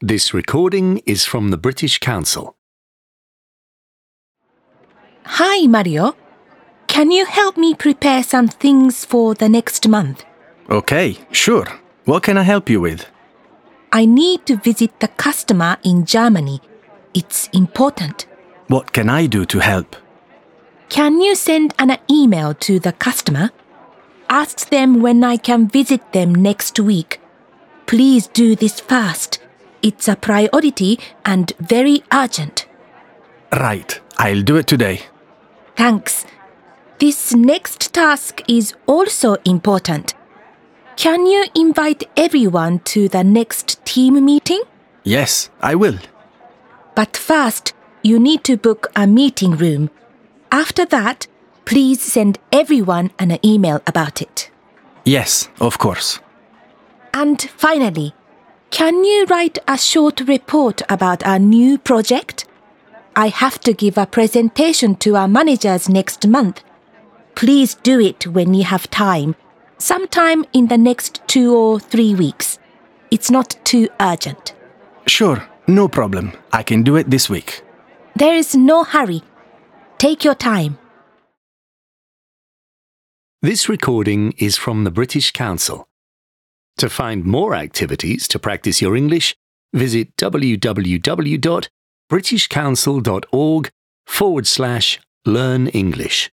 This recording is from the British Council. Hi, Mario. Can you help me prepare some things for the next month? Okay, sure. What can I help you with? I need to visit the customer in Germany. It's important. What can I do to help? Can you send an email to the customer? Ask them when I can visit them next week. Please do this fast. It's a priority and very urgent. Right, I'll do it today. Thanks. This next task is also important. Can you invite everyone to the next team meeting? Yes, I will. But first, you need to book a meeting room. After that, please send everyone an email about it. Yes, of course. And finally, can you write a short report about our new project? I have to give a presentation to our managers next month. Please do it when you have time, sometime in the next two or three weeks. It's not too urgent. Sure, no problem. I can do it this week. There is no hurry. Take your time. This recording is from the British Council. To find more activities to practice your English, visit www.britishcouncil.org forward slash learn English.